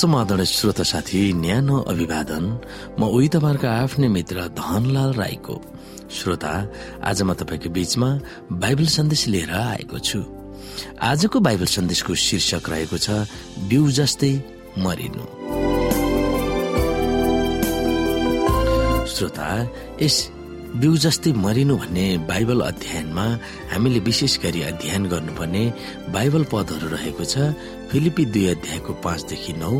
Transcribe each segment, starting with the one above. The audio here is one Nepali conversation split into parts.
समाधान श्रोता साथी न्यानो अभिवादन। म उही तपाईँहरूको आफ्नै मित्र धनलाल राईको। श्रोता आज म तपाईँको बीचमा बाइबल सन्देश लिएर आएको छु। आजको बाइबल सन्देशको शीर्षक रहेको छ बिउ जस्तै मरिनु। श्रोता यस बिउ जस्तै मरिनु भन्ने बाइबल अध्ययनमा हामीले विशेष गरी अध्ययन गर्नुपर्ने बाइबल पदहरू रहेको छ। फिलिपी दुई अध्यायको पाँचदेखि नौ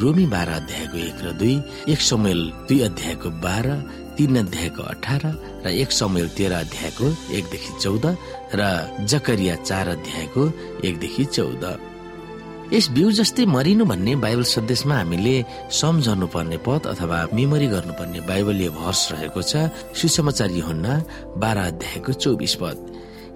रोमी बाह्र अध्यायको एक र दुई एक समयल दुई अध्यायको बाह्र तीन अध्यायको अठार र एक समयल तेह्र अध्यायको एकदेखि चौध र जकरिया चार अध्यायको एकदेखि चौध। यस बिउ जस्तै मरिनु भन्ने बाइबल सन्देशमा हामीले सम्झनु पर्ने पद अथवा मेमोरी गर्नुपर्ने बाइबलीय भर्स रहेको छ। सुसमाचार हुन्न बाह्र अध्यायको चौबिस पद।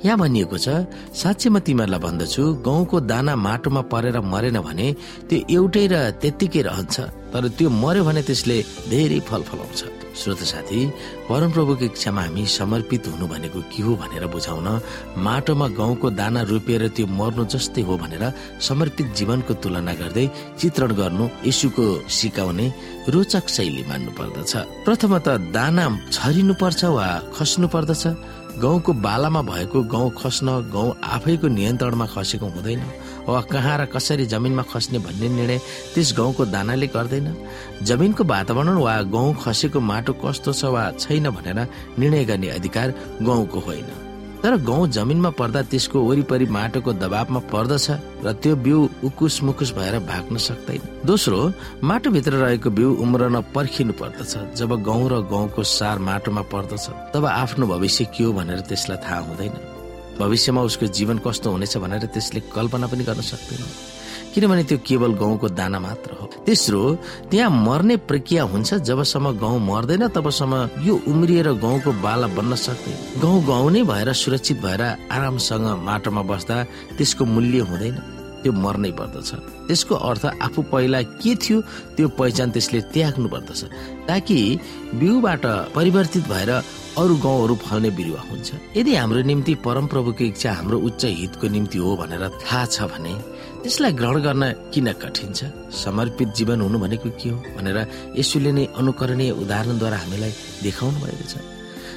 यहाँ भनिएको छ साँच्चै म तिमीहरूलाई भन्दछु गहुँको दाना माटोमा परेर मरेन भने त्यो एउटै र त्यत्तिकै रहन्छ तर त्यो मर्यो भने त्यसले धेरै फल फलाउँछ। श्रोत साथी परमप्रभुको इच्छामा हामी समर्पित हुनु भनेको के हो भनेर बुझाउन माटोमा गाउँको दाना रोपिएर त्यो मर्नु जस्तै हो भनेर समर्पित जीवनको तुलना गर्दै चित्रण गर्नु यशुको सिकाउने रोचक शैली मान्नु पर्दछ प्रथमत दाना छरिनु पर्छ वा खस्नु पर्दछ गाउँको बालामा भएको गाउँ खस्न गाउँ आफैको नियन्त्रणमा खसेको हुँदैन। वा कहाँ र कसरी जमिनमा खस्ने भन्ने निर्णय त्यस गाउँको दानाले गर्दैन। जमिनको वातावरण वा गाउँ खसेको माटो कस्तो छ वा छैन भनेर निर्णय गर्ने अधिकार गाउँको होइन। तर गाउँ जमिनमा पर्दा त्यसको वरिपरि माटोको दबावमा पर्दछ र त्यो बिउ उकुस मुकुस भएर भाग्न सक्दैन। दोस्रो माटोभित्र रहेको बिउ उम्रन पर्खिनु पर्दछ जब गाउँ र गाउँको सार माटोमा पर्दछ तब आफ्नो भविष्य के हो भनेर त्यसलाई थाहा हुँदैन। भविष्यमा उसको जीवन कस्तो हुनेछ भनेर त्यसले कल्पना पनि गर्न सक्दैन। किनभने त्यो केवल गहुँको दाना मात्र हो। तेस्रो त्यहाँ मर्ने प्रक्रिया हुन्छ जबसम्म गहुँ मर्दैन तबसम्म यो उम्रिएर गहुँको बाला बन्न सक्दैन। गहुँ गहुँ नै भएर सुरक्षित भएर आरामसँग माटोमा बस्दा त्यसको मूल्य हुँदैन। त्यो मर्नै पर्दछ। त्यसको अर्थ आफू पहिला के थियो त्यो पहिचान त्यसले त्याग्नु पर्दछ। ताकि बिउबाट परिवर्तित भएर अरू गाउँहरू फल्ने बिरुवा हुन्छ। यदि हाम्रो निम्ति परमप्रभुको इच्छा हाम्रो उच्च हितको निम्ति हो भनेर थाहा छ भने त्यसलाई ग्रहण गर्न किन कठिन छ? समर्पित जीवन हुनु भनेको के हो भनेर यसुले नै अनुकरणीय उदाहरणद्वारा हामीलाई देखाउनु भएको छ।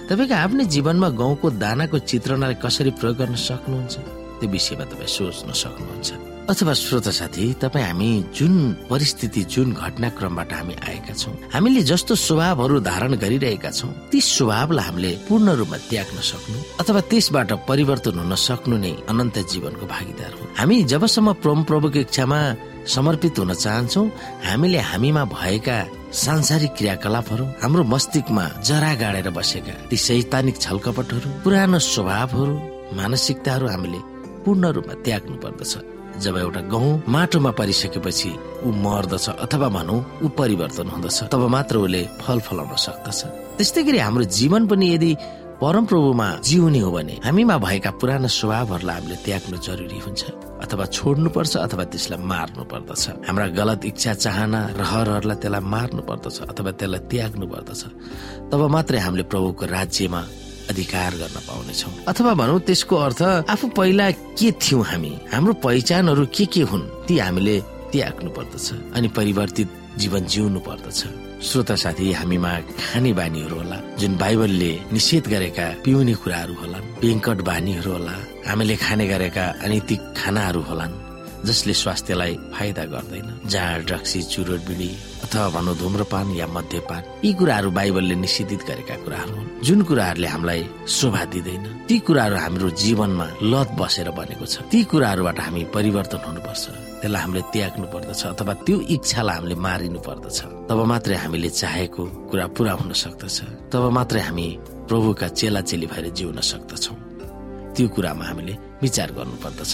तपाईँको आफ्नै जीवनमा गाउँको दानाको चित्रणलाई कसरी प्रयोग गर्न सक्नुहुन्छ? त्यो विषयमा तपाईँ सोच्न सक्नुहुन्छ। अथवा श्रोता साथी तपाईँ हामी जुन परिस्थिति जुन घटनाक्रमबाट हामी आएका छौँ हामीले जस्तो स्वभावहरू धारण गरिरहेका छौँ ती स्वभावलाई हामीले पूर्ण रूपमा त्याग्न सक्नु अथवा त्यसबाट परिवर्तन हुन सक्नु नै अनन्त जीवनको भागीदार हो। हामी जबसम्म प्रभु प्रभुको इच्छामा समर्पित हुन चाहन्छौ हामीले हामीमा भएका सांसारिक क्रियाकलापहरू हाम्रो मस्तिष्कमा जरा गाडेर बसेका ती सैतानिक छलकपटहरू पुरानो स्वभावहरू मानसिकताहरू हामीले पूर्ण रूपमा त्याग्नु पर्दछ। जब एउटा गहुँ माटोमा परिसकेपछि ऊ मर्दछ अथवा भनौँ ऊ परिवर्तन हुँदछ तब मात्र उसले फल फलाउन सक्दछ। त्यस्तै गरी हाम्रो जीवन पनि यदि परमप्रभुमा जिउने हो भने हामीमा भएका पुराना स्वभावहरूलाई हामीले त्याग्नु जरुरी हुन्छ अथवा छोड्नु पर्छ अथवा त्यसलाई मार्नु पर्दछ। हाम्रा गलत इच्छा चाहना रहरहरूलाई त्यसलाई मार्नु पर्दछ अथवा त्यसलाई त्याग्नु पर्दछ। तब मात्रै हामीले प्रभुको राज्यमा अधिकार गर्न पाउनेछौँ। अथवा भनौँ त्यसको अर्थ आफू पहिला के थियौँ हामी? हाम्रो पहिचानहरू के के हुन्? ती हामीले त्याग्नु पर्दछ अनि परिवर्तित जीवन जिउनु पर्दछ। श्रोता साथी हामीमा खाने बानीहरू होला जुन बाइबलले निषेध गरेका पिउने कुराहरू होला बेङ्कट बानीहरू होला हामीले खाने गरेका अनैतिक खानाहरू होलान्। जसले स्वास्थ्यलाई फाइदा गर्दैन। जाँड ड्रक्सी चुरोट बिडी अथवा भनौँ धुम्रपान या मध्यपान यी कुराहरू बाइबलले निषेधित गरेका कुराहरू हुन्। जुन कुराहरूले हामीलाई शोभा दिँदैन ती कुराहरू हाम्रो जीवनमा लत बसेर बनेको छ। ती कुराहरूबाट हामी परिवर्तन हुनुपर्छ। त्यसलाई हामीले त्याग्नु पर्दछ अथवा त्यो इच्छालाई हामीले मारिनु पर्दछ तब मात्रै हामीले चाहेको कुरा पुरा हुन सक्दछ। तब मात्रै हामी प्रभुका चेला चेली भएर जिउन सक्दछौ। त्यो कुरामा हामीले विचार गर्नु पर्दछ